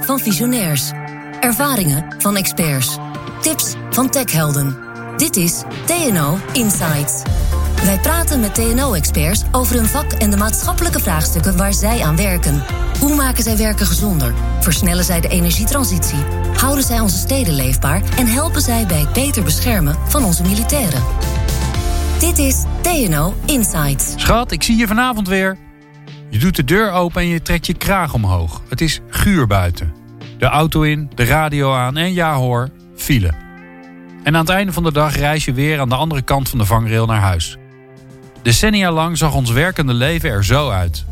Van visionairs. Ervaringen van experts. Tips van techhelden. Dit is TNO Insights. Wij praten met TNO-experts over hun vak en de maatschappelijke vraagstukken waar zij aan werken. Hoe maken zij werken gezonder? Versnellen zij de energietransitie? Houden zij onze steden leefbaar? En helpen zij bij het beter beschermen van onze militairen? Dit is TNO Insights. Schat, ik zie je vanavond weer. Je doet de deur open en je trekt je kraag omhoog. Het is guur buiten. De auto in, de radio aan en ja hoor, file. En aan het einde van de dag reis je weer aan de andere kant van de vangrail naar huis. Decennia lang zag ons werkende leven er zo uit.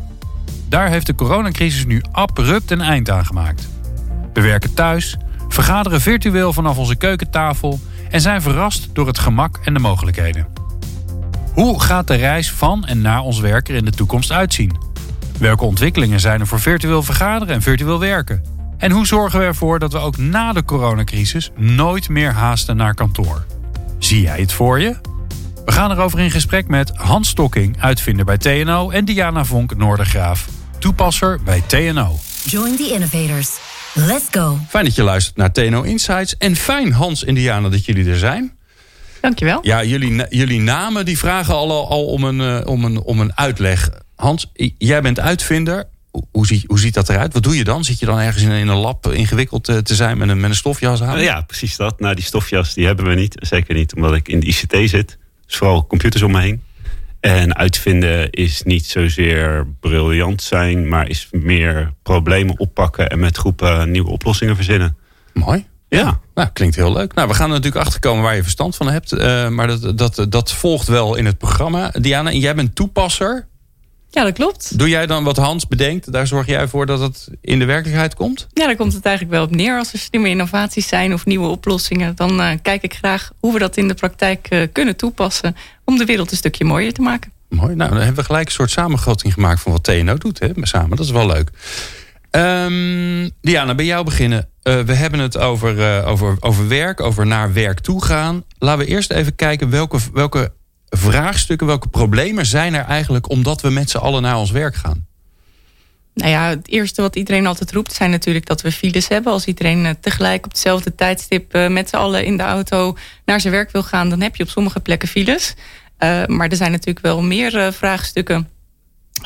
Daar heeft de coronacrisis nu abrupt een eind aan gemaakt. We werken thuis, vergaderen virtueel vanaf onze keukentafel en zijn verrast door het gemak en de mogelijkheden. Hoe gaat de reis van en naar ons werk er in de toekomst uitzien? Welke ontwikkelingen zijn er voor virtueel vergaderen en virtueel werken? En hoe zorgen we ervoor dat we ook na de coronacrisis nooit meer haasten naar kantoor? Zie jij het voor je? We gaan erover in gesprek met Hans Stokking, uitvinder bij TNO... en Diana Vonk Noordergraaf, toepasser bij TNO. Join the innovators. Let's go. Fijn dat je luistert naar TNO Insights. En fijn, Hans en Diana, dat jullie er zijn. Dankjewel. Ja, jullie, jullie namen die vragen al, al om, een, om, een, om een uitleg. Hans, jij bent uitvinder. Hoe, zie, hoe ziet dat eruit? Wat doe je dan? Zit je dan ergens in, in een lab ingewikkeld te zijn met een, met een stofjas aan? Ja, precies dat. Nou, die stofjas die hebben we niet. Zeker niet omdat ik in de ICT zit. Dus vooral computers om me heen. En uitvinden is niet zozeer briljant zijn, maar is meer problemen oppakken en met groepen nieuwe oplossingen verzinnen. Mooi. Ja. Nou, klinkt heel leuk. Nou, we gaan er natuurlijk achterkomen waar je verstand van hebt. Uh, maar dat, dat, dat volgt wel in het programma. Diana, jij bent toepasser. Ja, dat klopt. Doe jij dan wat Hans bedenkt? Daar zorg jij voor dat het in de werkelijkheid komt? Ja, daar komt het eigenlijk wel op neer. Als er slimme innovaties zijn of nieuwe oplossingen... dan uh, kijk ik graag hoe we dat in de praktijk uh, kunnen toepassen... om de wereld een stukje mooier te maken. Mooi. Nou, dan hebben we gelijk een soort samenvatting gemaakt... van wat TNO doet, hè, samen. Dat is wel leuk. Um, Diana, bij jou beginnen. Uh, we hebben het over, over, over werk, over naar werk toe gaan. Laten we eerst even kijken welke, welke vraagstukken, welke problemen zijn er eigenlijk omdat we met z'n allen naar ons werk gaan? Nou ja, het eerste wat iedereen altijd roept zijn natuurlijk dat we files hebben. Als iedereen eh, tegelijk op hetzelfde tijdstip eh, met z'n allen in de auto naar zijn werk wil gaan, dan heb je op sommige plekken files. Uh, maar er zijn natuurlijk wel meer vraagstukken.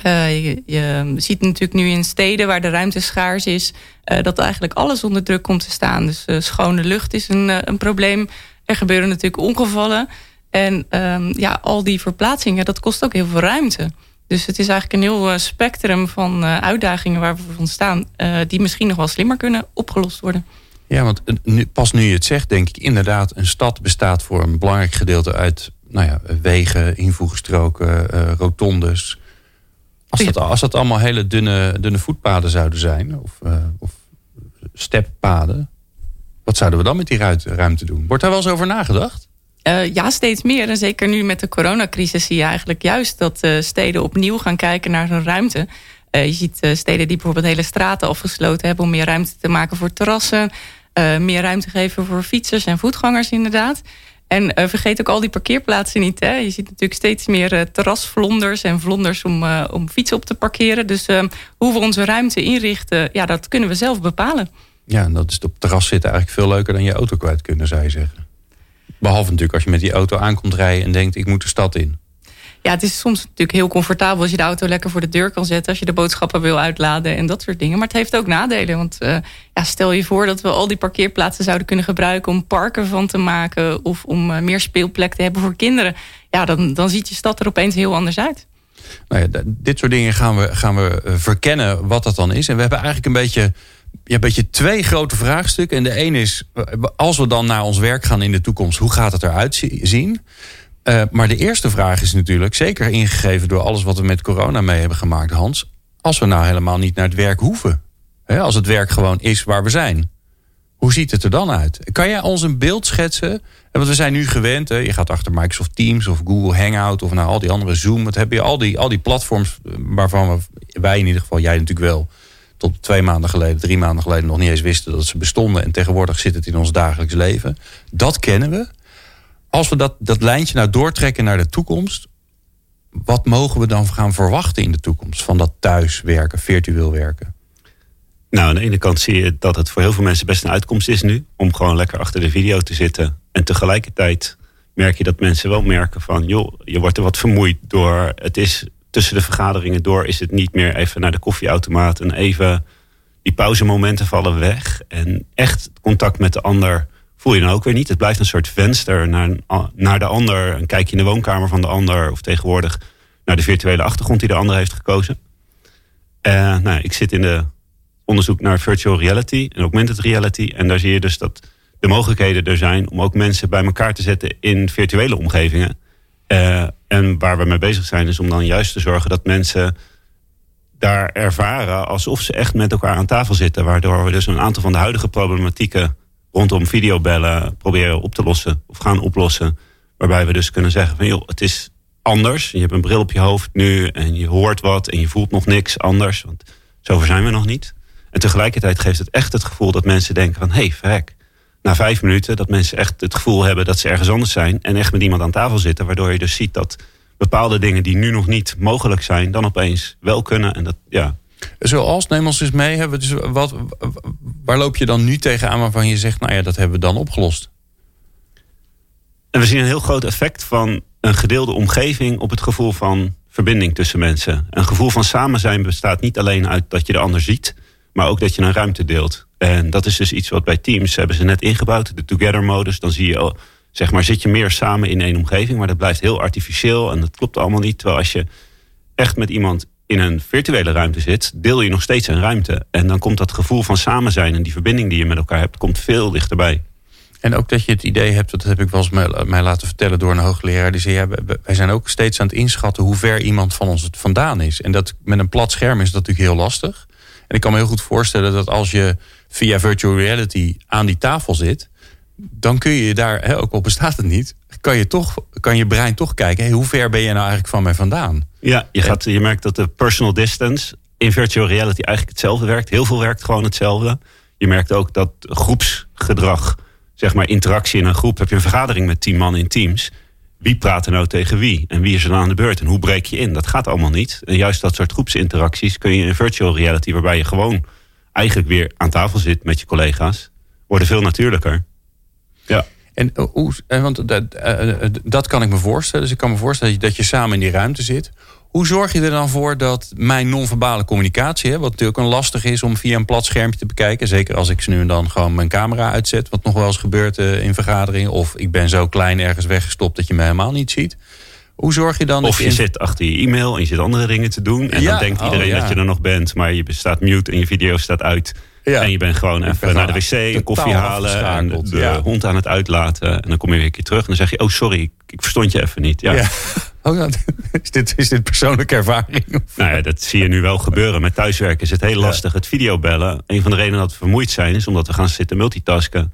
Je, je, ziet natuurlijk nu in steden waar de ruimte schaars is, dat eigenlijk alles onder druk komt te staan. Dus schone lucht is een, een probleem. Er gebeuren natuurlijk ongevallen. En um, ja, al die verplaatsingen, dat kost ook heel veel ruimte. Dus het is eigenlijk een heel uh, spectrum van uh, uitdagingen waar we voor staan... Uh, die misschien nog wel slimmer kunnen opgelost worden. Ja, want nu, pas nu je het zegt, denk ik inderdaad... een stad bestaat voor een belangrijk gedeelte uit nou ja, wegen, invoegstroken, rotondes. Als dat, als dat allemaal hele dunne, dunne voetpaden zouden zijn, of, of steppaden... wat zouden we dan met die ruimte doen? Wordt daar wel eens over nagedacht? Uh, ja, steeds meer. En zeker nu met de coronacrisis zie je eigenlijk juist dat uh, steden opnieuw gaan kijken naar hun ruimte. Uh, je ziet steden die bijvoorbeeld hele straten afgesloten hebben om meer ruimte te maken voor terrassen. meer ruimte geven voor fietsers en voetgangers inderdaad. En vergeet ook al die parkeerplaatsen niet. Hè? Je ziet natuurlijk steeds meer terrasvlonders en vlonders om, om fietsen op te parkeren. Dus hoe we onze ruimte inrichten, ja, dat kunnen we zelf bepalen. Ja, en dat is op terras zitten eigenlijk veel leuker dan je auto kwijt kunnen, zou je zeggen. Behalve natuurlijk als je met die auto aankomt rijden en denkt ik moet de stad in. Ja, het is soms natuurlijk heel comfortabel als je de auto lekker voor de deur kan zetten. Als je de boodschappen wil uitladen en dat soort dingen. Maar het heeft ook nadelen. Want uh, ja, stel je voor dat we al die parkeerplaatsen zouden kunnen gebruiken om parken van te maken. Of om uh, meer speelplek te hebben voor kinderen. Ja, dan, dan ziet je stad er opeens heel anders uit. Nou ja, dit soort dingen gaan we, gaan we eh, verkennen wat dat dan is. En we hebben eigenlijk een beetje je hebt beetje twee grote vraagstukken. En de een is, als we dan naar ons werk gaan in de toekomst, hoe gaat het eruit zien? Uh, maar de eerste vraag is natuurlijk, zeker ingegeven door alles wat we met corona mee hebben gemaakt, Hans. Als we nou helemaal niet naar het werk hoeven. Hè, als het werk gewoon is waar we zijn. Hoe ziet het er dan uit? Kan jij ons een beeld schetsen? Want we zijn nu gewend, hè, je gaat achter Microsoft Teams of Google Hangout of nou al die andere Zoom. Wat heb je al die, al die platforms waarvan we, wij in ieder geval, jij natuurlijk wel, tot twee maanden geleden, drie maanden geleden nog niet eens wisten dat ze bestonden. En tegenwoordig zit het in ons dagelijks leven. Dat kennen we. Als we dat, dat lijntje nou doortrekken naar de toekomst. Wat mogen we dan gaan verwachten in de toekomst van dat thuiswerken, virtueel werken? Nou, aan de ene kant zie je dat het voor heel veel mensen best een uitkomst is nu. Om gewoon lekker achter de video te zitten. En tegelijkertijd merk je dat mensen wel merken van... joh, je wordt er wat vermoeid door. Het is tussen de vergaderingen door is het niet meer even naar de koffieautomaat... en even die pauzemomenten vallen weg. En echt contact met de ander voel je dan ook weer niet. Het blijft een soort venster naar, naar de ander. Een kijkje in de woonkamer van de ander. Of tegenwoordig naar de virtuele achtergrond die de ander heeft gekozen. Uh, nou, ik zit in de onderzoek naar virtual reality en augmented reality. En daar zie je dus dat de mogelijkheden er zijn om ook mensen bij elkaar te zetten in virtuele omgevingen. Uh, en waar we mee bezig zijn is om dan juist te zorgen dat mensen daar ervaren alsof ze echt met elkaar aan tafel zitten. Waardoor we dus een aantal van de huidige problematieken rondom videobellen proberen op te lossen of gaan oplossen. Waarbij we dus kunnen zeggen van joh, het is anders. Je hebt een bril op je hoofd nu en je hoort wat en je voelt nog niks anders. Want zover zijn we nog niet. En tegelijkertijd geeft het echt het gevoel dat mensen denken van... hé, hey, verrek, na vijf minuten dat mensen echt het gevoel hebben dat ze ergens anders zijn... en echt met iemand aan tafel zitten. Waardoor je dus ziet dat bepaalde dingen die nu nog niet mogelijk zijn... dan opeens wel kunnen. En dat, ja. Zoals, neem ons eens mee. Hebben dus wat, waar loop je dan nu tegenaan waarvan je zegt... nou ja, dat hebben we dan opgelost? En we zien een heel groot effect van een gedeelde omgeving... op het gevoel van verbinding tussen mensen. Een gevoel van samen zijn bestaat niet alleen uit dat je de ander ziet... maar ook dat je een ruimte deelt. En dat is dus iets wat bij Teams hebben ze net ingebouwd. De Together-modus. Dan zie je, zeg maar, zit je meer samen in één omgeving. Maar dat blijft heel artificieel en dat klopt allemaal niet. Terwijl als je echt met iemand in een virtuele ruimte zit, deel je nog steeds een ruimte. En dan komt dat gevoel van samen zijn en die verbinding die je met elkaar hebt, komt veel dichterbij. En ook dat je het idee hebt, dat heb ik wel eens mij, laten vertellen door een hoogleraar. Die zei, ja, wij zijn ook steeds aan het inschatten hoe ver iemand van ons vandaan is. En dat met een plat scherm is dat natuurlijk heel lastig. Ik kan me heel goed voorstellen dat als je via virtual reality aan die tafel zit, dan kun je daar, hè, ook al bestaat het niet, kan je, toch, kan je brein toch kijken, hoe ver ben je nou eigenlijk van mij vandaan? Ja, je, gaat, je merkt dat de personal distance in virtual reality eigenlijk hetzelfde werkt. Heel veel werkt gewoon hetzelfde. Je merkt ook dat groepsgedrag, zeg maar interactie in een groep, heb je een vergadering met tien man in teams wie praat er nou tegen wie? En wie is er dan aan de beurt? En hoe breek je in? Dat gaat allemaal niet. En juist dat soort groepsinteracties kun je in virtual reality, waarbij je gewoon eigenlijk weer aan tafel zit met je collega's, worden veel natuurlijker. Ja. En uh, hoe, eh, want dat, uh, dat kan ik me voorstellen. Dus ik kan me voorstellen dat je samen in die ruimte zit. Hoe zorg je er dan voor dat mijn non-verbale communicatie, wat natuurlijk een lastig is om via een plat schermpje te bekijken, zeker als ik ze nu en dan gewoon mijn camera uitzet, wat nog wel eens gebeurt uh, in vergaderingen, of ik ben zo klein ergens weggestopt dat je me helemaal niet ziet. Hoe zorg je dan? Of je, zit achter je e-mail en je zit andere dingen te doen. En dan denkt iedereen oh, dat je er nog bent, maar je staat mute en je video staat uit. En je bent gewoon even naar de wc, een koffie halen en de hond aan het uitlaten. En dan kom je weer een keer terug en dan zeg je: Oh, sorry, ik verstond je even niet. Ja. Oh, is, dit, is dit persoonlijke ervaring? Nou ja, dat zie je nu wel gebeuren. Met thuiswerken is het heel lastig. Het videobellen. Een van de redenen dat we vermoeid zijn, is omdat we gaan zitten multitasken.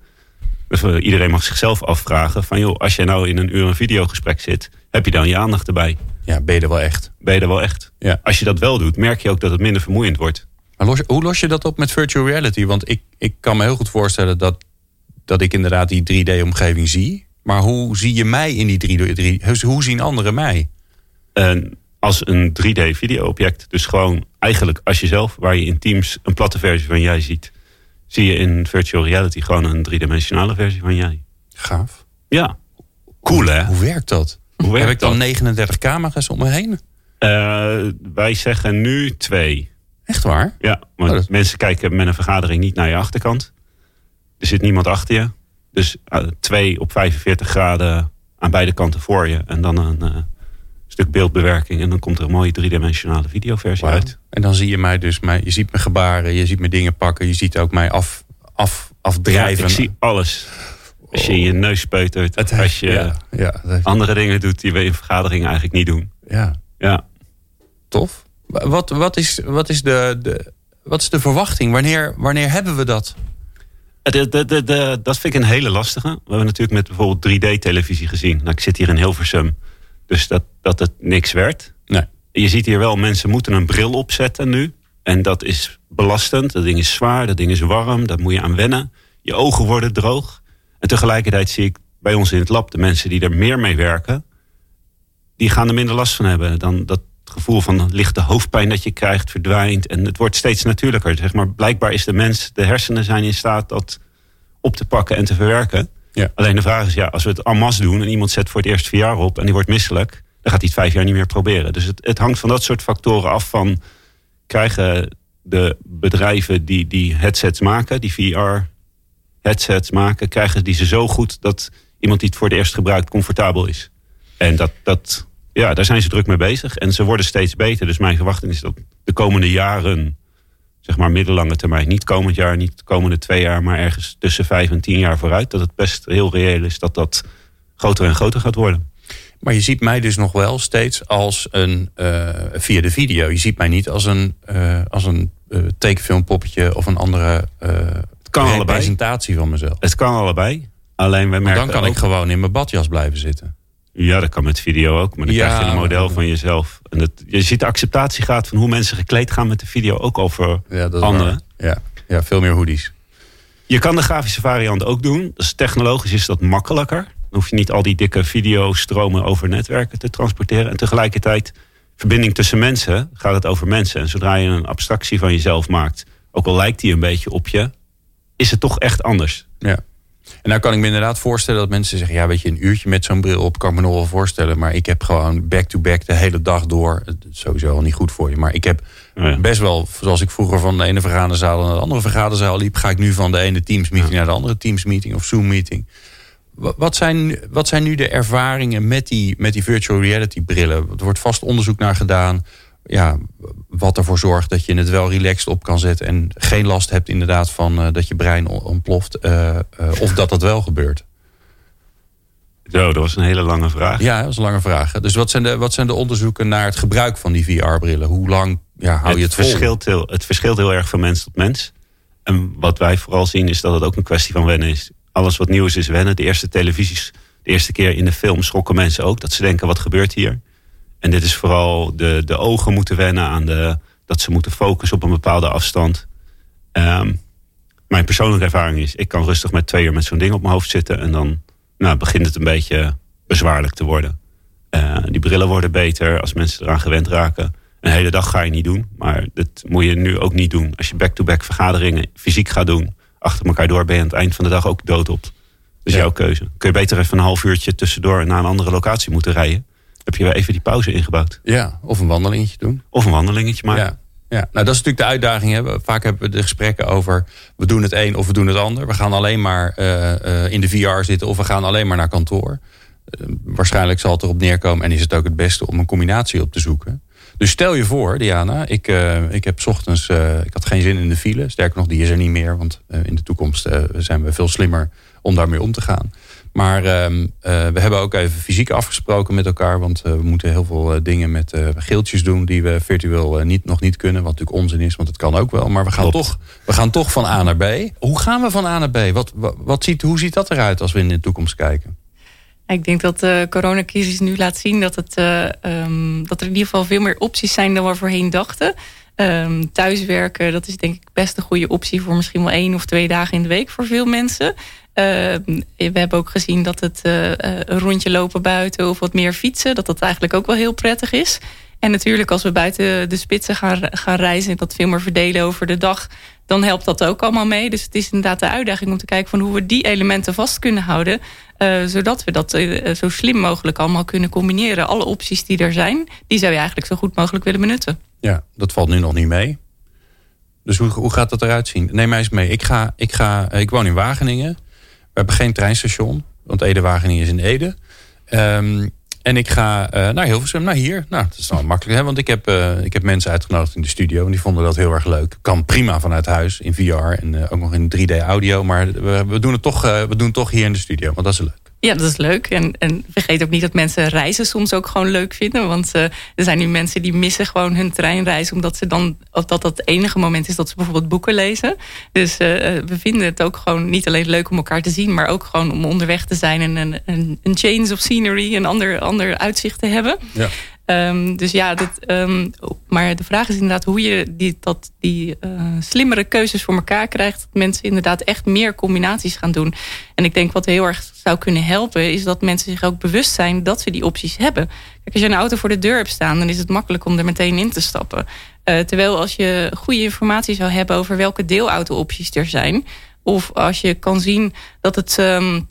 Dus iedereen mag zichzelf afvragen: van joh, als je nou in een uur een videogesprek zit, heb je dan je aandacht erbij? Ja, ben je er wel echt? Ben je er wel echt? Ja. Als je dat wel doet, merk je ook dat het minder vermoeiend wordt. Maar los, hoe los je dat op met virtual reality? Want ik, ik kan me heel goed voorstellen dat, dat ik inderdaad die 3D-omgeving zie. Maar hoe zie je mij in die 3D? Hoe zien anderen mij? En als een 3D-video-object. Dus gewoon eigenlijk als jezelf, waar je in Teams een platte versie van jij ziet, zie je in virtual reality gewoon een driedimensionale versie van jij. Gaaf. Ja. Cool hè? Hoe werkt dat? Hoe werkt Heb ik dan 39 camera's om me heen? Uh, wij zeggen nu twee. Echt waar? Ja, want oh, mensen kijken met een vergadering niet naar je achterkant. Er zit niemand achter je. Dus uh, twee op 45 graden aan beide kanten voor je. En dan een uh, stuk beeldbewerking. En dan komt er een mooie driedimensionale videoversie uit. En dan zie je mij dus, mij, je ziet me gebaren, je ziet me dingen pakken. Je ziet ook mij af, af, afdrijven. Ja, ik zie alles. Als je in je neus speutert. Het, als je ja, ja, andere dingen doet die we in vergaderingen eigenlijk niet doen. Ja. ja. Tof. Wat, wat, is, wat, is de, de, wat is de verwachting? Wanneer, wanneer hebben we dat? De, de, de, de, dat vind ik een hele lastige. We hebben natuurlijk met bijvoorbeeld 3D-televisie gezien. Nou, ik zit hier in Hilversum. Dus dat, dat het niks werd. Nee. Je ziet hier wel, mensen moeten een bril opzetten nu. En dat is belastend. Dat ding is zwaar, dat ding is warm. Daar moet je aan wennen. Je ogen worden droog. En tegelijkertijd zie ik bij ons in het lab de mensen die er meer mee werken. Die gaan er minder last van hebben. Dan, dat gevoel van lichte hoofdpijn dat je krijgt verdwijnt. En het wordt steeds natuurlijker. Zeg maar, blijkbaar is de mens, de hersenen zijn in staat dat op te pakken en te verwerken. Ja. Alleen de vraag is, ja, als we het en masse doen en iemand zet voor het eerst vier jaar op en die wordt misselijk, dan gaat hij het vijf jaar niet meer proberen. Dus het, het hangt van dat soort factoren af van krijgen de bedrijven die die headsets maken, die VR headsets maken, krijgen die ze zo goed dat iemand die het voor het eerst gebruikt comfortabel is. En dat, dat, ja, daar zijn ze druk mee bezig. En ze worden steeds beter. Dus mijn verwachting is dat de komende jaren, zeg maar middellange termijn, niet komend jaar, niet de komende twee jaar, maar ergens tussen vijf en tien jaar vooruit, dat het best heel reëel is dat dat groter en groter gaat worden. Maar je ziet mij dus nog wel steeds als een, uh, via de video. Je ziet mij niet als een, uh, als een uh, tekenfilmpoppetje of een andere het kan allebei. presentatie van mezelf. Het kan allebei. Alleen wij merken dan kan ook, ik gewoon in mijn badjas blijven zitten. Ja, dat kan met video ook. Maar dan Ja, krijg je een model van jezelf. En dat, je ziet de acceptatiegraad van hoe mensen gekleed gaan met de video ook over Ja, anderen. Ja. ja, veel meer hoodies. Je kan de grafische variant ook doen. Dus technologisch is dat makkelijker. Dan hoef je niet al die dikke videostromen over netwerken te transporteren. En tegelijkertijd, verbinding tussen mensen, gaat het over mensen. En zodra je een abstractie van jezelf maakt, ook al lijkt die een beetje op je, is het toch echt anders. Ja. En nou kan ik me inderdaad voorstellen dat mensen zeggen... ja, weet je, een uurtje met zo'n bril op kan ik me nog wel voorstellen. Maar ik heb gewoon back-to-back de hele dag door. Sowieso al niet goed voor je. Maar ik heb Oh ja. best wel, zoals ik vroeger van de ene vergaderzaal... naar de andere vergaderzaal liep... ga ik nu van de ene Teams-meeting naar de andere Teams-meeting of Zoom-meeting. Wa- Wat zijn, wat zijn nu de ervaringen met die, met die virtual reality brillen? Er wordt vast onderzoek naar gedaan. Ja, wat ervoor zorgt dat je het wel relaxed op kan zetten... en geen last hebt inderdaad van eh, dat je brein on- ontploft. eh, eh, of dat dat wel gebeurt. Zo, dat was een hele lange vraag. Ja, dat is een lange vraag. Dus wat zijn de, wat zijn de onderzoeken naar het gebruik van die VR-brillen? Hoe lang ja, hou je het, vol? verschilt heel, het verschilt heel erg van mens tot mens. En wat wij vooral zien is dat het ook een kwestie van wennen is. Alles wat nieuw is, is wennen. De eerste televisies, de eerste keer in de film schrokken mensen ook. Dat ze denken, wat gebeurt hier? En dit is vooral de, de ogen moeten wennen aan de, dat ze moeten focussen op een bepaalde afstand. Ehm, mijn persoonlijke ervaring is, ik kan rustig met twee uur met zo'n ding op mijn hoofd zitten. En dan nou, begint het een beetje bezwaarlijk te worden. Eh, die brillen worden beter als mensen eraan gewend raken. Een hele dag ga je niet doen, maar dat moet je nu ook niet doen. Als je back-to-back vergaderingen fysiek gaat doen, achter elkaar door, ben je aan het eind van de dag ook dood op. Dus Ja. jouw keuze. Kun je beter even een half uurtje tussendoor naar een andere locatie moeten rijden. Heb je weer even die pauze ingebouwd. Ja, of een wandelingetje doen. Of een wandelingetje maken. Ja. Ja, nou dat is natuurlijk de uitdaging. Hè. Vaak hebben we de gesprekken over we doen het een of we doen het ander. We gaan alleen maar eh, eh, in de VR zitten of we gaan alleen maar naar kantoor. Eh, waarschijnlijk zal het erop neerkomen en is het ook het beste om een combinatie op te zoeken. Dus stel je voor, Diana, ik, ik heb 's ochtends, ik had geen zin in de file. Sterker nog, die is er niet meer, want in de toekomst zijn we veel slimmer om daarmee om te gaan. Maar ehm, eh, we hebben ook even fysiek afgesproken met elkaar. Want eh, we moeten heel veel eh, dingen met eh geeltjes doen die we virtueel niet, nog niet kunnen. Wat natuurlijk onzin is, want het kan ook wel. Maar we gaan, Klopt. toch, we gaan toch van A naar B. Hoe gaan we van A naar B? Wat, wat, wat ziet, hoe ziet dat eruit als we in de toekomst kijken? Ik denk dat de coronacrisis nu laat zien dat, het, eh, ehm, dat er in ieder geval veel meer opties zijn dan we voorheen dachten. Ehm, thuiswerken, dat is denk ik best een goede optie voor misschien wel één of twee dagen in de week voor veel mensen. Ehm, we hebben ook gezien dat het eh, eh, een rondje lopen buiten of wat meer fietsen, dat dat eigenlijk ook wel heel prettig is. En natuurlijk als we buiten de spitsen gaan, gaan reizen en dat veel meer verdelen over de dag, dan helpt dat ook allemaal mee. Dus het is inderdaad de uitdaging om te kijken van hoe we die elementen vast kunnen houden. eh, zodat we dat eh, zo slim mogelijk allemaal kunnen combineren. Alle opties die er zijn, die zou je eigenlijk zo goed mogelijk willen benutten. Ja, dat valt nu nog niet mee. Dus hoe, hoe gaat dat eruit zien? Neem mij eens mee. Ik, ga, ik, ga, ik woon in Wageningen. We hebben geen treinstation. Want Ede-Wageningen is in Ede. Ehm, en ik ga eh, naar Hilversum, naar hier. Nou, dat is dan makkelijk, hè? want ik heb, eh, ik heb mensen uitgenodigd in de studio. En die vonden dat heel erg leuk. Kan prima vanuit huis, in VR en eh, ook nog in 3D audio. Maar we, we, doen het toch, we doen het toch hier in de studio, want dat is leuk. Ja, dat is leuk. En, en vergeet ook niet dat mensen reizen soms ook gewoon leuk vinden. Want eh, er zijn nu mensen die missen gewoon hun treinreis. Omdat ze dan, dat dat het enige moment is dat ze bijvoorbeeld boeken lezen. Dus eh, we vinden het ook gewoon niet alleen leuk om elkaar te zien. Maar ook gewoon om onderweg te zijn en een, een, een change of scenery. Een ander, ander uitzicht te hebben. Ja. Ehm, dus ja, dit, um, maar de vraag is inderdaad hoe je die, dat, die uh, slimmere keuzes voor elkaar krijgt. Dat mensen inderdaad echt meer combinaties gaan doen. En ik denk wat heel erg zou kunnen helpen, is dat mensen zich ook bewust zijn dat ze die opties hebben. Kijk, als je een auto voor de deur hebt staan, dan is het makkelijk om er meteen in te stappen. Uh, terwijl als je goede informatie zou hebben over welke deelauto-opties er zijn, of als je kan zien dat het. Um,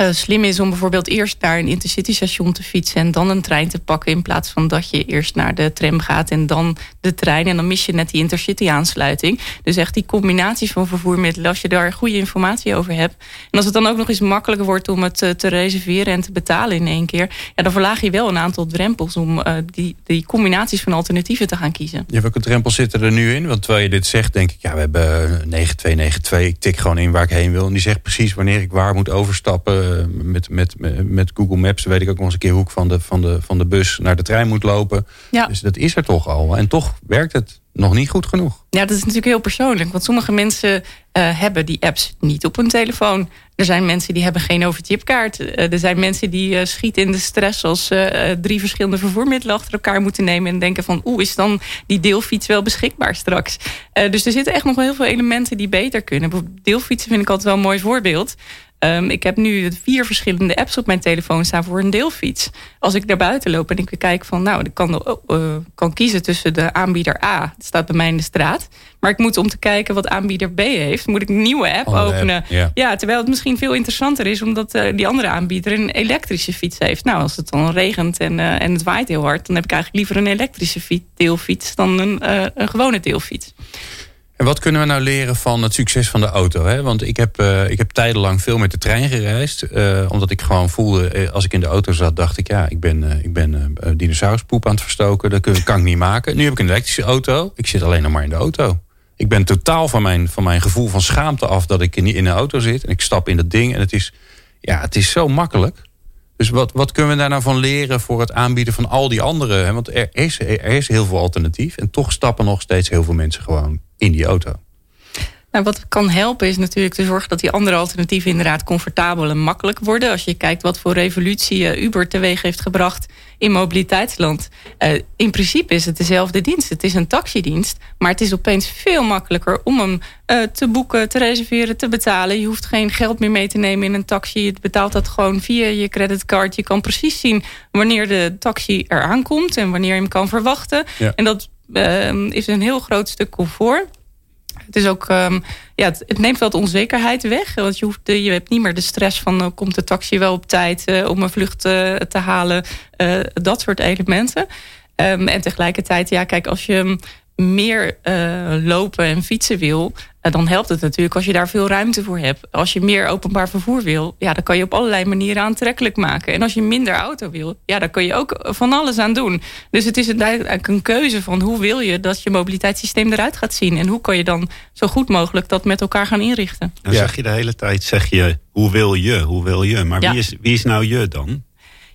uh, slim is om bijvoorbeeld eerst naar een intercity station te fietsen en dan een trein te pakken in plaats van dat je eerst naar de tram gaat en dan de trein en dan mis je net die intercity aansluiting. Dus echt die combinatie van vervoermiddelen, als je daar goede informatie over hebt en als het dan ook nog eens makkelijker wordt om het uh, te reserveren en te betalen in één keer, ja, dan verlaag je wel een aantal drempels om uh, die, die combinaties van alternatieven te gaan kiezen. Ja, welke drempels zitten er nu in? Want terwijl je dit zegt, denk ik, ja, we hebben 9292, ik tik gewoon in waar ik heen wil en die zegt precies wanneer ik waar moet overstappen eh, met, met, met Google Maps weet ik ook nog eens een keer hoe ik van de, van de, van de bus naar de trein moet lopen. Ja. Dus dat is er toch al. En toch werkt het nog niet goed genoeg. Ja, dat is natuurlijk heel persoonlijk. Want sommige mensen uh, hebben die apps niet op hun telefoon. Er zijn mensen die hebben geen overchipkaart. Uh, er zijn mensen die uh, schieten in de stress als ze drie verschillende vervoermiddelen achter elkaar moeten nemen. En denken van oeh, is dan die deelfiets wel beschikbaar straks? dus er zitten echt nog wel heel veel elementen die beter kunnen. Deelfietsen vind ik altijd wel een mooi voorbeeld. Um, ik heb nu vier verschillende apps op mijn telefoon staan voor een deelfiets. Als ik naar buiten loop en ik kijk van, nou, ik kan, uh, kan kiezen tussen de aanbieder A, dat staat bij mij in de straat. Maar ik moet om te kijken wat aanbieder B heeft, moet ik een nieuwe app openen. ja. terwijl het misschien veel interessanter is, omdat uh, die andere aanbieder een elektrische fiets heeft. Nou, als het dan regent en, uh, en het waait heel hard, dan heb ik eigenlijk liever een elektrische fiets, deelfiets dan een, een gewone deelfiets. En wat kunnen we nou leren van het succes van de auto? Hè? Want ik heb, uh, ik heb tijdenlang veel met de trein gereisd. Uh, omdat ik gewoon voelde, eh, als ik in de auto zat, dacht ik... ja, ik ben, ik ben dinosauruspoep aan het verstoken. Dat kan ik niet maken. Nu heb ik een elektrische auto. Ik zit alleen nog maar in de auto. Ik ben totaal van mijn, van mijn gevoel van schaamte af... dat ik in, in de auto zit. En ik stap in dat ding. En het is, ja, het is zo makkelijk. Dus wat, wat kunnen we daar nou van leren voor het aanbieden van al die andere? Want er is, er is heel veel alternatief. En toch stappen nog steeds heel veel mensen gewoon in die auto. Nou, wat kan helpen is natuurlijk te zorgen dat die andere alternatieven inderdaad comfortabel en makkelijk worden. Als je kijkt wat voor revolutie eh, Uber teweeg heeft gebracht in mobiliteitsland. Uh, in principe is het dezelfde dienst. Het is een taxidienst. Maar het is opeens veel makkelijker om hem uh, te boeken, te reserveren, te betalen. Je hoeft geen geld meer mee te nemen in een taxi. Je betaalt dat gewoon via je creditcard. Je kan precies zien wanneer de taxi eraan komt en wanneer je hem kan verwachten. Ja. En dat uh, is een heel groot stuk comfort. Het, is ook, um, ja, het, neemt wat onzekerheid weg. Want je, hoeft, je hebt niet meer de stress van... Uh, komt de taxi wel op tijd uh, om een vlucht uh, te halen? dat soort elementen. Um, en tegelijkertijd, ja, kijk, als je meer lopen en fietsen wil, dan helpt het natuurlijk als je daar veel ruimte voor hebt. Als je meer openbaar vervoer wil, ja, dan kan je op allerlei manieren aantrekkelijk maken. En als je minder auto wil, ja, dan kun je ook van alles aan doen. Dus het is eigenlijk een keuze van hoe wil je dat je mobiliteitssysteem eruit gaat zien. En hoe kan je dan zo goed mogelijk dat met elkaar gaan inrichten. Dan ja. zeg je de hele tijd, zeg je, hoe wil je, hoe wil je. Maar ja. wie, is, wie is nou je dan?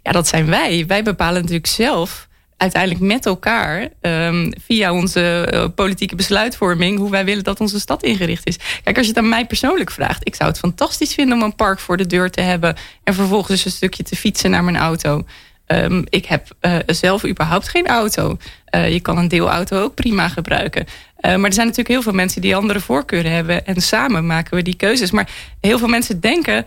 Ja, dat zijn wij. Wij bepalen natuurlijk zelf uiteindelijk met elkaar um, via onze uh, politieke besluitvorming hoe wij willen dat onze stad ingericht is. Kijk, als je het aan mij persoonlijk vraagt, ik zou het fantastisch vinden om een park voor de deur te hebben en vervolgens dus een stukje te fietsen naar mijn auto. Um, ik heb uh, zelf überhaupt geen auto. Uh, je kan een deelauto ook prima gebruiken. Maar er zijn natuurlijk heel veel mensen die andere voorkeuren hebben. En samen maken we die keuzes. Maar heel veel mensen denken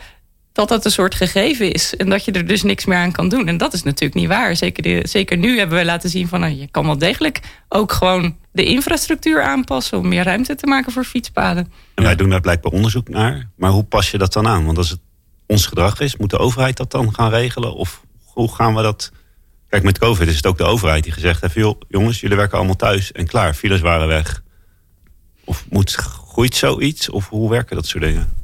dat dat een soort gegeven is. En dat je er dus niks meer aan kan doen. En dat is natuurlijk niet waar. Zeker, zeker nu hebben we laten zien van nou, je kan wel degelijk ook gewoon de infrastructuur aanpassen om meer ruimte te maken voor fietspaden. En wij doen daar blijkbaar onderzoek naar. Maar hoe pas je dat dan aan? Want als het ons gedrag is, moet de overheid dat dan gaan regelen? Of hoe gaan we dat. Kijk, met COVID is het ook de overheid die gezegd heeft: joh, jongens, jullie werken allemaal thuis en klaar, files waren weg. Of moet, groeit zoiets? Of hoe werken dat soort dingen?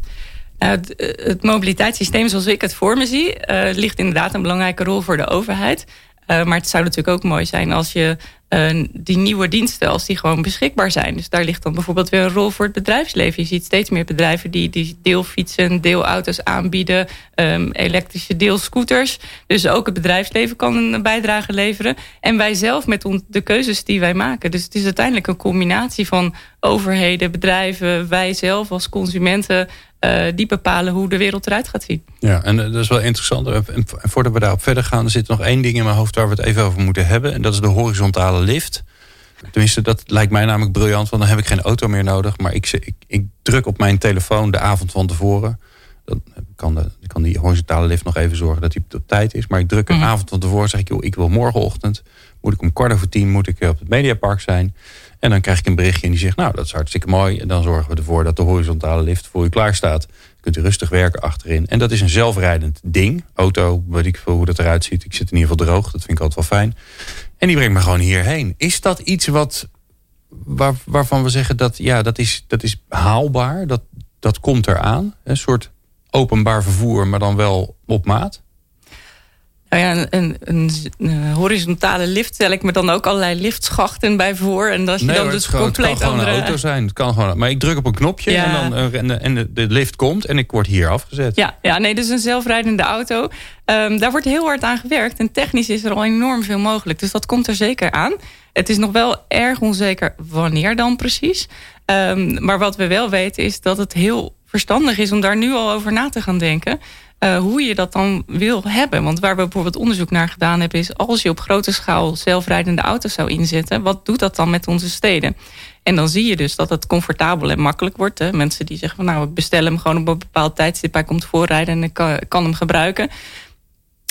Het, mobiliteitssysteem zoals ik het voor me zie, uh, ligt inderdaad een belangrijke rol voor de overheid. Uh, maar het zou natuurlijk ook mooi zijn als je uh, die nieuwe diensten als die gewoon beschikbaar zijn. Dus daar ligt dan bijvoorbeeld weer een rol voor het bedrijfsleven. Je ziet steeds meer bedrijven die, die deelfietsen, deelauto's aanbieden, um, elektrische deelscooters. Dus ook het bedrijfsleven kan een bijdrage leveren. En wij zelf met de keuzes die wij maken. Dus het is uiteindelijk een combinatie van overheden, bedrijven, wij zelf als consumenten. Uh, die bepalen hoe de wereld eruit gaat zien. Ja, en dat is wel interessant. En voordat we daarop verder gaan, er zit nog één ding in mijn hoofd waar we het even over moeten hebben. En dat is de horizontale lift. Tenminste, dat lijkt mij namelijk briljant, want dan heb ik geen auto meer nodig. Maar ik, ik, ik druk op mijn telefoon de avond van tevoren. Dan kan, de, kan die horizontale lift nog even zorgen dat hij op tijd is. Maar ik druk een mhm. avond van tevoren, zeg ik, joh, ik wil morgenochtend, moet ik om kwart over tien moet ik op het Mediapark zijn. En dan krijg ik een berichtje en die zegt, nou, dat is hartstikke mooi. En dan zorgen we ervoor dat de horizontale lift voor u klaar staat. kunt u rustig werken achterin. En dat is een zelfrijdend ding. Auto, weet ik veel hoe dat eruit ziet. Ik zit in ieder geval droog, dat vind ik altijd wel fijn. En die brengt me gewoon hierheen. Is dat iets wat, waar, waarvan we zeggen dat, ja, dat is, dat is haalbaar? Dat, dat komt eraan? Een soort openbaar vervoer, maar dan wel op maat? Nou ja, een, een, een, horizontale lift stel ik me dan ook allerlei liftschachten bij voor. En dat je dan dus gewoon, compleet het kan gewoon een auto zijn. Het kan gewoon, maar ik druk op een knopje en, dan, en, en de, de, lift komt en ik word hier afgezet. Ja, ja nee, dus een zelfrijdende auto. Um, daar wordt heel hard aan gewerkt. En technisch is er al enorm veel mogelijk. Dus dat komt er zeker aan. Het is nog wel erg onzeker wanneer dan precies. Um, maar wat we wel weten is dat het heel verstandig is om daar nu al over na te gaan denken. Uh, hoe je dat dan wil hebben. Want waar we bijvoorbeeld onderzoek naar gedaan hebben... is als je op grote schaal zelfrijdende auto's zou inzetten... wat doet dat dan met onze steden? En dan zie je dus dat het comfortabel en makkelijk wordt. Hè? Mensen die zeggen van nou, ik bestel hem gewoon op een bepaald tijdstip... hij komt voorrijden en ik kan, kan hem gebruiken.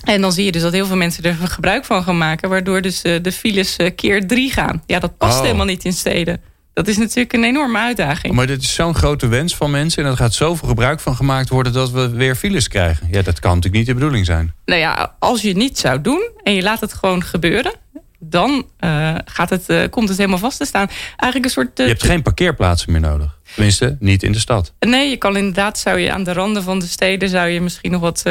En dan zie je dus dat heel veel mensen er gebruik van gaan maken... waardoor dus uh, de files uh, keer drie gaan. Ja, dat past oh. helemaal niet in steden. Dat is natuurlijk een enorme uitdaging. Maar dit is zo'n grote wens van mensen... en er gaat zoveel gebruik van gemaakt worden... dat we weer files krijgen. Ja, dat kan natuurlijk niet de bedoeling zijn. Nou ja, als je het niet zou doen en je laat het gewoon gebeuren... dan uh, gaat het, uh, komt het helemaal vast te staan. Eigenlijk een soort... Uh, je hebt geen parkeerplaatsen meer nodig. Tenminste, niet in de stad. Nee, je kan inderdaad... zou je aan de randen van de steden... zou je misschien nog wat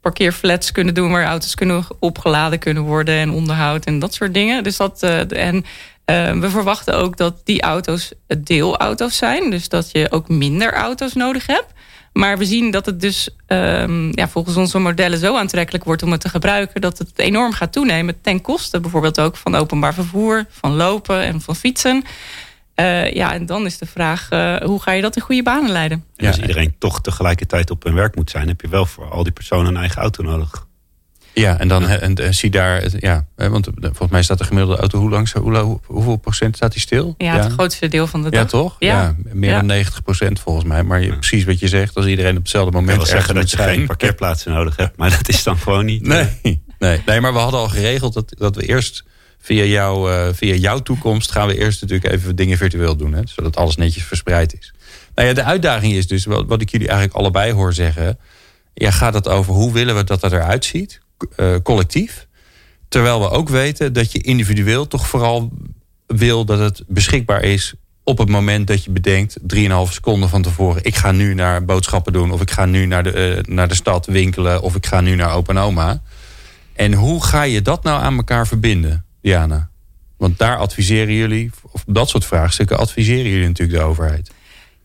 parkeerflats kunnen doen... waar auto's kunnen opgeladen kunnen worden... en onderhoud en dat soort dingen. Dus dat... en uh, we verwachten ook dat die auto's deelauto's zijn. Dus dat je ook minder auto's nodig hebt. Maar we zien dat het dus um, ja, volgens onze modellen zo aantrekkelijk wordt om het te gebruiken... dat het enorm gaat toenemen ten koste bijvoorbeeld ook van openbaar vervoer... van lopen en van fietsen. Uh, ja, en dan is de vraag, uh, hoe ga je dat in goede banen leiden? En als iedereen toch tegelijkertijd op hun werk moet zijn... heb je wel voor al die personen een eigen auto nodig. Ja, en dan en, zie daar, ja, want volgens mij staat de gemiddelde auto hoe lang, hoe, hoeveel procent staat die stil? Ja, het grootste deel van de dag. Ja, toch? Ja, meer dan 90 procent volgens mij. Maar je, precies wat je zegt, als iedereen op hetzelfde moment wil zeggen dat je geen parkeerplaatsen nodig hebt, maar dat is dan gewoon niet. Nee, nee, nee, maar we hadden al geregeld dat, dat we eerst via, jou, uh, via jouw toekomst gaan we eerst natuurlijk even dingen virtueel doen, hè, zodat alles netjes verspreid is. Nou ja, de uitdaging is dus, wat, wat ik jullie eigenlijk allebei hoor zeggen, ja, gaat het over hoe willen we dat dat eruit ziet? Uh, collectief. Terwijl we ook weten dat je individueel toch vooral wil dat het beschikbaar is op het moment dat je bedenkt, 3,5 seconden van tevoren, ik ga nu naar boodschappen doen, of ik ga nu naar de, uh, naar de stad winkelen, of ik ga nu naar opa en oma. En hoe ga je dat nou aan elkaar verbinden, Diana? Want daar adviseren jullie, of dat soort vraagstukken adviseren jullie natuurlijk de overheid.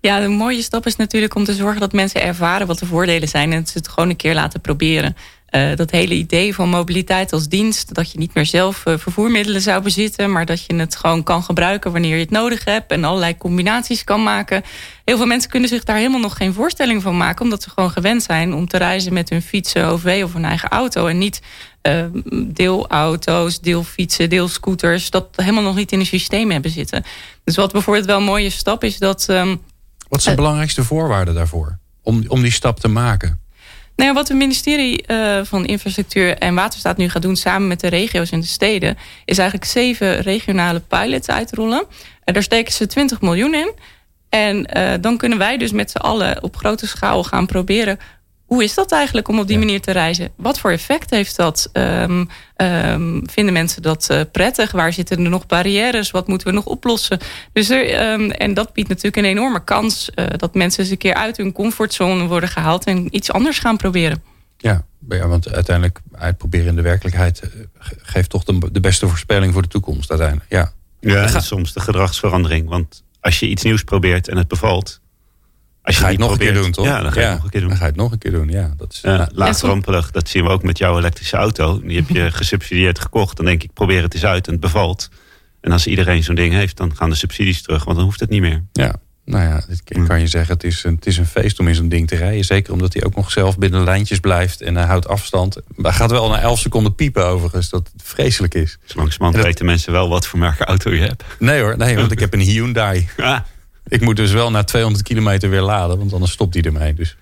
Ja, de mooie stap is natuurlijk om te zorgen dat mensen ervaren wat de voordelen zijn en ze het gewoon een keer laten proberen. Uh, dat hele idee van mobiliteit als dienst, dat je niet meer zelf uh, vervoermiddelen zou bezitten, maar dat je het gewoon kan gebruiken wanneer je het nodig hebt en allerlei combinaties kan maken. Heel veel mensen kunnen zich daar helemaal nog geen voorstelling van maken, omdat ze gewoon gewend zijn om te reizen met hun fietsen, OV of hun eigen auto en niet uh, deelauto's, deelfietsen, deelscooters, dat helemaal nog niet in een systeem hebben zitten. Dus wat bijvoorbeeld wel een mooie stap is dat. Um, wat is de belangrijkste voorwaarde daarvoor? Om, om die stap te maken? Nou ja, wat het ministerie uh, van Infrastructuur en Waterstaat nu gaat doen... samen met de regio's en de steden... is eigenlijk zeven regionale pilots uitrollen. En daar steken ze 20 miljoen in. En uh, dan kunnen wij dus met z'n allen op grote schaal gaan proberen hoe is dat eigenlijk om op die manier te reizen? Wat voor effect heeft dat? Um, um, vinden mensen dat uh, prettig? Waar zitten er nog barrières? Wat moeten we nog oplossen? Dus er, um, en dat biedt natuurlijk een enorme kans... Uh, dat mensen eens een keer uit hun comfortzone worden gehaald... en iets anders gaan proberen. Ja, ja, want uiteindelijk uitproberen in de werkelijkheid eh, ge- geeft toch de, de beste voorspelling voor de toekomst uiteindelijk. Ja, Ja, en soms de gedragsverandering. Want als je iets nieuws probeert en het bevalt... Als ga je het nog een keer doen, toch? Ja, dan ga je het nog een keer doen. Dan ga je het nog een keer doen, ja. Dat is, Ja, laagdrempelig, dat zien we ook met jouw elektrische auto. Die heb je gesubsidieerd gekocht. Dan denk ik, probeer het eens uit en het bevalt. En als iedereen zo'n ding heeft, dan gaan de subsidies terug. Want dan hoeft het niet meer. ja. Nou ja, dit kan- je zeggen, het is, een, het is een feest om in zo'n ding te rijden. Zeker omdat hij ook nog zelf binnen de lijntjes blijft en hij houdt afstand. Maar hij gaat wel na 11 seconden piepen overigens, dat het vreselijk is. Langzamerhand En dat- weten mensen wel wat voor merk auto je hebt. Nee hoor, nee, want ik heb een Hyundai. Ah, Ik moet dus wel na 200 kilometer weer laden, want anders stopt hij ermee. Dus,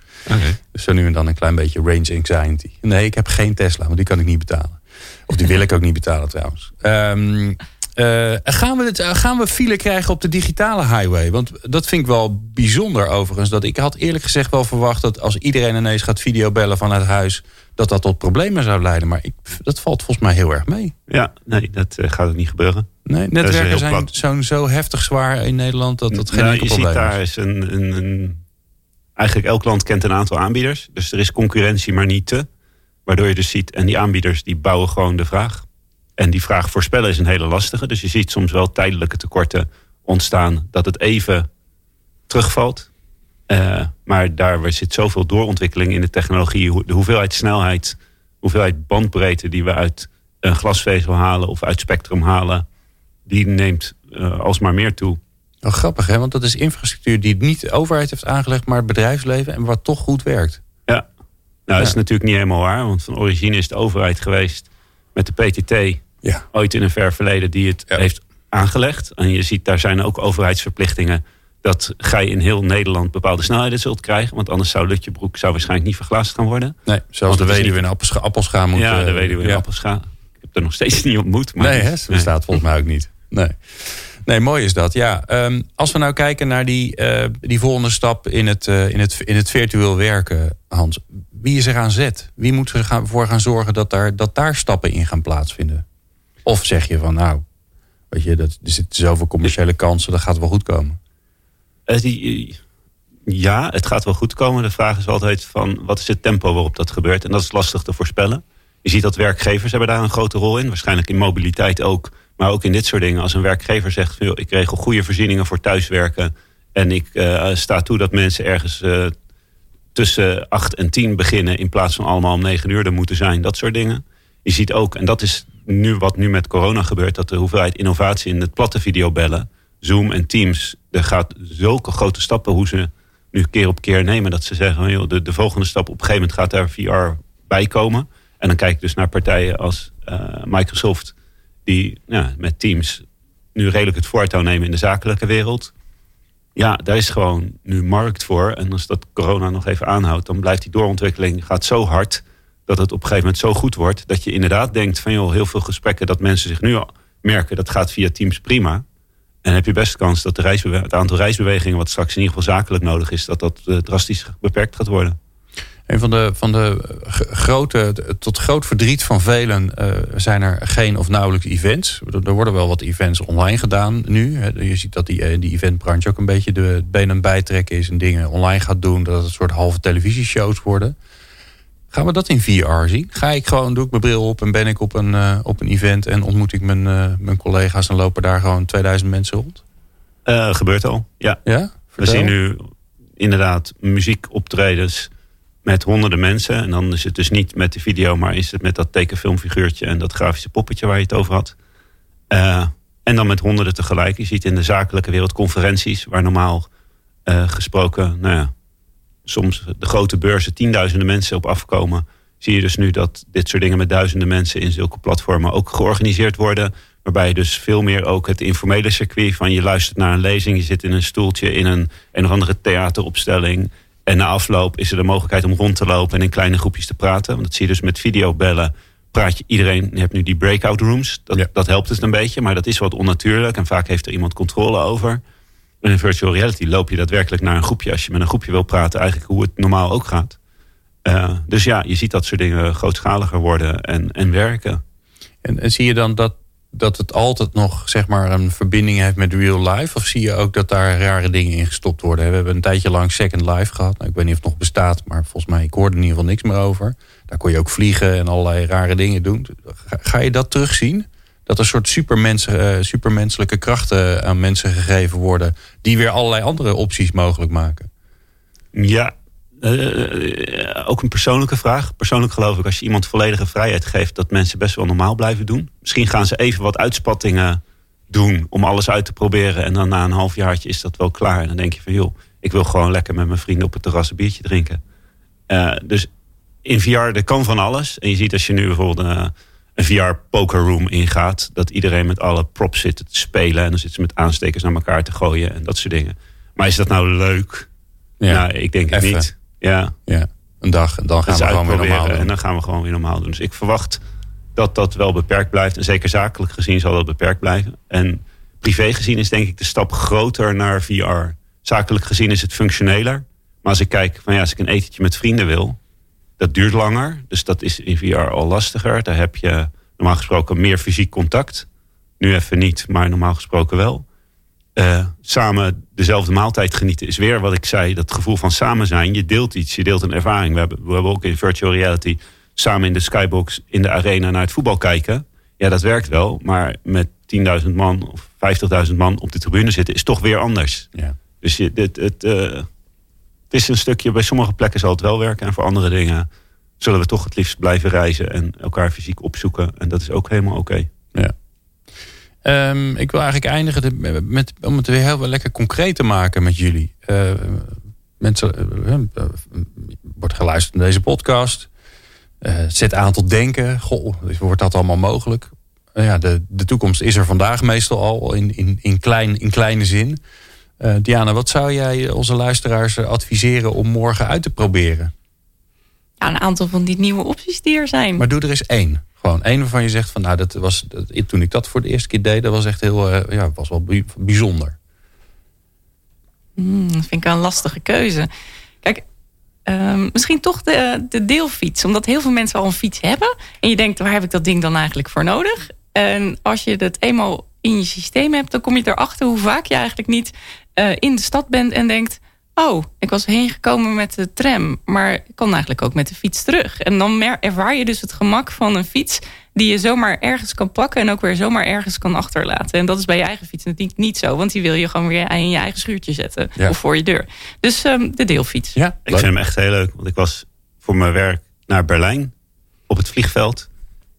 dus zo nu en dan een klein beetje range anxiety. Nee, ik heb geen Tesla, want die kan ik niet betalen. Of die wil ik ook niet betalen trouwens. Ehm, eh, gaan, we het, eh, gaan we file krijgen op de digitale highway? Want dat vind ik wel bijzonder overigens. Dat ik had eerlijk gezegd wel verwacht dat als iedereen ineens gaat videobellen vanuit huis... dat dat tot problemen zou leiden. Maar ik, dat valt volgens mij heel erg mee. Ja, nee, dat eh, gaat ook niet gebeuren. Nee, netwerken zijn zo, zo heftig zwaar in Nederland dat dat geen Nou, enkel je ziet probleem daar is. is een, een, een... Eigenlijk elk land kent een aantal aanbieders. Dus er is concurrentie, maar niet te. Waardoor je dus ziet, en die aanbieders die bouwen gewoon de vraag. En die vraag voorspellen is een hele lastige. Dus je ziet soms wel tijdelijke tekorten ontstaan. Dat het even terugvalt. Eh, maar daar zit zoveel doorontwikkeling in de technologie. De hoeveelheid snelheid, hoeveelheid bandbreedte die we uit een glasvezel halen of uit spectrum halen. Die neemt eh, alsmaar meer toe. Wel grappig, hè? Want dat is infrastructuur die niet de overheid heeft aangelegd, maar het bedrijfsleven en wat toch goed werkt. Ja. Nou, dat is Ja. natuurlijk niet helemaal waar. Want van origine is de overheid geweest met de PTT Ja. ooit in een ver verleden die het Ja. heeft aangelegd. En je ziet, daar zijn ook overheidsverplichtingen. Dat gij in heel Nederland bepaalde snelheden zult krijgen. Want anders zou Lutjebroek zou waarschijnlijk niet verglaasd gaan worden. Nee, Want de weduwe niet- in Appelscha Appelscha moet... ja, eh, de weduwe in ja. Appelscha. Ik heb er nog steeds niet ontmoet. Maar Nee, hè? dat bestaat volgens mij ook niet. Nee. Nee, mooi is dat. Ja, ehm, als we nou kijken naar die, eh, die volgende stap in het, eh, in, het, in het virtueel werken, Hans. Wie is er aan zet? Wie moet er gaan, voor gaan zorgen dat daar, dat daar stappen in gaan plaatsvinden? Of zeg je van nou, weet je, dat, er zitten zoveel commerciële kansen, dat gaat wel goed komen. Eh, ja, het gaat wel goed komen. De vraag is altijd van wat is het tempo waarop dat gebeurt. En dat is lastig te voorspellen. Je ziet dat werkgevers hebben daar een grote rol in. Waarschijnlijk in mobiliteit ook. Maar ook in dit soort dingen. Als een werkgever zegt, ik regel goede voorzieningen voor thuiswerken. En ik eh, sta toe dat mensen ergens eh, tussen 8 en 10 beginnen. In plaats van allemaal om 9 uur er moeten zijn. Dat soort dingen. Je ziet ook, en dat is nu wat nu met corona gebeurt. Dat de hoeveelheid innovatie in het platte videobellen. Zoom en Teams. Er gaat zulke grote stappen hoe ze nu keer op keer nemen. Dat ze zeggen, joh, de, de volgende stap op een gegeven moment gaat daar VR bij komen. En dan kijk ik dus naar partijen als eh, Microsoft. Die ja, met Teams nu redelijk het voortouw nemen in de zakelijke wereld. Ja, daar is gewoon nu markt voor. En als dat corona nog even aanhoudt, dan blijft die doorontwikkeling gaat zo hard dat het op een gegeven moment zo goed wordt dat je inderdaad denkt van joh, heel veel gesprekken dat mensen zich nu al merken dat gaat via Teams prima. En heb je best kans dat de reisbewe- het aantal reisbewegingen wat straks in ieder geval zakelijk nodig is, dat dat eh, drastisch beperkt gaat worden. Een van de, van de g- grote, tot groot verdriet van velen eh, zijn er geen of nauwelijks events. Er worden wel wat events online gedaan nu. Je ziet dat die, eh, die eventbranche ook een beetje de benen bijtrekken is en dingen online gaat doen. Dat het een soort halve televisieshows worden. Gaan we dat in VR zien? Ga ik gewoon, doe ik mijn bril op en ben ik op een, eh, op een event en ontmoet ik mijn, eh, mijn collega's en lopen daar gewoon 2000 mensen rond? Eh, gebeurt al, ja. Ja? We zien nu inderdaad muziekoptredens met honderden mensen. En dan is het dus niet met de video, maar is het met dat tekenfilmfiguurtje en dat grafische poppetje waar je het over had. En dan met honderden tegelijk. Je ziet in de zakelijke wereld conferenties waar normaal gesproken, nou ja, soms de grote beurzen tienduizenden mensen op afkomen. Zie je dus nu dat dit soort dingen met duizenden mensen in zulke platformen ook georganiseerd worden. Waarbij je dus veel meer ook het informele circuit van je luistert naar een lezing, je zit in een stoeltje in een een of andere theateropstelling. En na afloop is er de mogelijkheid om rond te lopen en in kleine groepjes te praten. Want dat zie je dus met videobellen. Praat je iedereen, je hebt nu die breakout rooms. Dat, Ja. dat helpt het een beetje, maar dat is wat onnatuurlijk. En vaak heeft er iemand controle over. In virtual reality loop je daadwerkelijk naar een groepje als je met een groepje wil praten, eigenlijk hoe het normaal ook gaat. Eh, dus ja, je ziet dat soort dingen grootschaliger worden en, en werken. En, en zie je dan dat dat het altijd nog zeg maar, een verbinding heeft met real life? Of zie je ook dat daar rare dingen in gestopt worden? We hebben een tijdje lang Second Life gehad. Nou, ik weet niet of het nog bestaat, maar volgens mij ik hoorde in ieder geval niks meer over. Daar kon je ook vliegen en allerlei rare dingen doen. Ga, je dat terugzien? Dat er soort supermensen, uh, supermenselijke krachten aan mensen gegeven worden... die weer allerlei andere opties mogelijk maken? Ja, uh, ook een persoonlijke vraag. Persoonlijk geloof ik, als je iemand volledige vrijheid geeft, dat mensen best wel normaal blijven doen. Misschien gaan ze even wat uitspattingen doen om alles uit te proberen. En dan na een half jaartje is dat wel klaar. En dan denk je van joh, ik wil gewoon lekker met mijn vrienden op het terras een biertje drinken. Uh, dus in VR, er kan van alles. En je ziet als je nu bijvoorbeeld een VR poker room ingaat, dat iedereen met alle props zit te spelen. En dan zitten ze met aanstekers naar elkaar te gooien en dat soort dingen. Maar is dat nou leuk? Ja, nou, ik denk het niet. Ja. ja. Een dag en dan gaan we gewoon weer normaal doen. En dan gaan we gewoon weer normaal doen. Dus ik verwacht dat dat wel beperkt blijft. En zeker zakelijk gezien zal dat beperkt blijven. En privé gezien is denk ik de stap groter naar VR. Zakelijk gezien is het functioneler. Maar als ik kijk van ja, als ik een etentje met vrienden wil, dat duurt langer. Dus dat is in VR al lastiger. Daar heb je normaal gesproken meer fysiek contact. Nu even niet, maar normaal gesproken wel. Uh, samen dezelfde maaltijd genieten is weer wat ik zei. Dat gevoel van samen zijn. Je deelt iets, je deelt een ervaring. We hebben, we hebben ook in virtual reality samen in de skybox in de arena naar het voetbal kijken. Ja, dat werkt wel. Maar met 10.000 man of 50.000 man op de tribune zitten is toch weer anders. Ja. Dus je, dit, het, uh, het is een stukje, bij sommige plekken zal het wel werken. En voor andere dingen zullen we toch het liefst blijven reizen en elkaar fysiek opzoeken. En dat is ook helemaal oké. Ja. Um, ik wil eigenlijk eindigen met, om het weer heel lekker concreet te maken met jullie. Uh, mensen, uh, wordt geluisterd naar deze podcast. Zet aan tot denken. Goh, wordt dat allemaal mogelijk? ja, de, de toekomst is er vandaag meestal al in, in, in, klein, in kleine zin. Diana, wat zou jij onze luisteraars adviseren om morgen uit te proberen? Ja, een aantal van die nieuwe opties die er zijn. Maar doe er eens één. Gewoon één waarvan je zegt van nou, dat was, dat, toen ik dat voor de eerste keer deed, dat was echt heel, uh, ja, was wel bijzonder. Hmm, dat vind ik een lastige keuze. Kijk, ehm, misschien toch de, de deelfiets. Omdat heel veel mensen al een fiets hebben. En je denkt, waar heb ik dat ding dan eigenlijk voor nodig? En als je dat eenmaal in je systeem hebt, dan kom je erachter hoe vaak je eigenlijk niet uh, in de stad bent en denkt oh, ik was heen gekomen met de tram, maar ik kan eigenlijk ook met de fiets terug. En dan ervaar je dus het gemak van een fiets die je zomaar ergens kan pakken en ook weer zomaar ergens kan achterlaten. En dat is bij je eigen fiets natuurlijk niet zo, want die wil je gewoon weer in je eigen schuurtje zetten of voor je deur. Dus um, de deelfiets. Ja, ik vind hem echt heel leuk, want ik was voor mijn werk naar Berlijn op het vliegveld.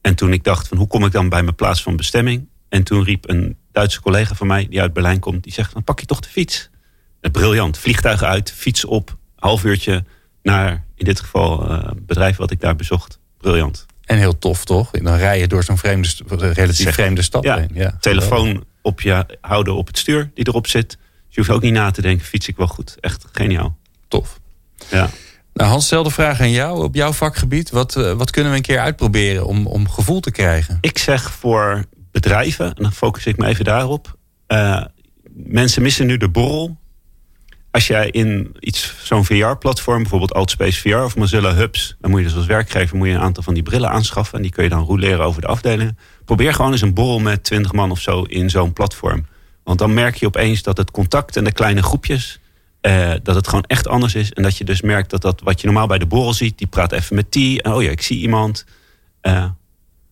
En toen ik dacht van hoe kom ik dan bij mijn plaats van bestemming? En toen riep een Duitse collega van mij die uit Berlijn komt, die zegt dan pak je toch de fiets. Briljant. Vliegtuigen uit, fiets op, half uurtje naar, in dit geval, uh, bedrijf wat ik daar bezocht. Briljant. En heel tof, toch? Dan rij je door zo'n vreemde, relatief vreemde stad ja, heen. Ja, telefoon op je houden op het stuur die erop zit. Dus je hoeft ook niet na te denken, fiets ik wel goed. Echt geniaal. Tof. Ja. Nou, Hans, stel de vraag aan jou op jouw vakgebied. Wat, wat kunnen we een keer uitproberen om, om gevoel te krijgen? Ik zeg voor bedrijven, en dan focus ik me even daarop. Uh, mensen missen nu de borrel als jij in iets, zo'n VR-platform, bijvoorbeeld Altspace VR of Mozilla Hubs, dan moet je dus als werkgever moet je een aantal van die brillen aanschaffen. En die kun je dan roleren over de afdelingen. Probeer gewoon eens een borrel met 20 man of zo in zo'n platform. Want dan merk je opeens dat het contact en de kleine groepjes, eh, dat het gewoon echt anders is. En dat je dus merkt dat dat wat je normaal bij de borrel ziet, die praat even met die. En oh ja, ik zie iemand. Uh,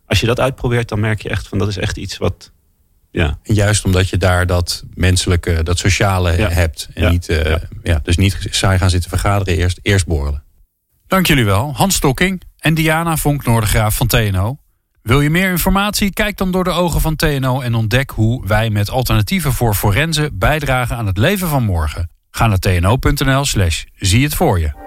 als je dat uitprobeert, dan merk je echt van dat is echt iets wat ja. En juist omdat je daar dat menselijke, dat sociale hebt. En Niet, uh, ja. dus niet saai gaan zitten vergaderen, eerst, eerst borrelen. Dank jullie wel. Hans Stokking en Diana Vonk Noordegraaf van TNO. Wil je meer informatie? Kijk dan door de ogen van TNO en ontdek hoe wij met alternatieven voor forensen bijdragen aan het leven van morgen. Ga naar tno.nl slash zie het voor je.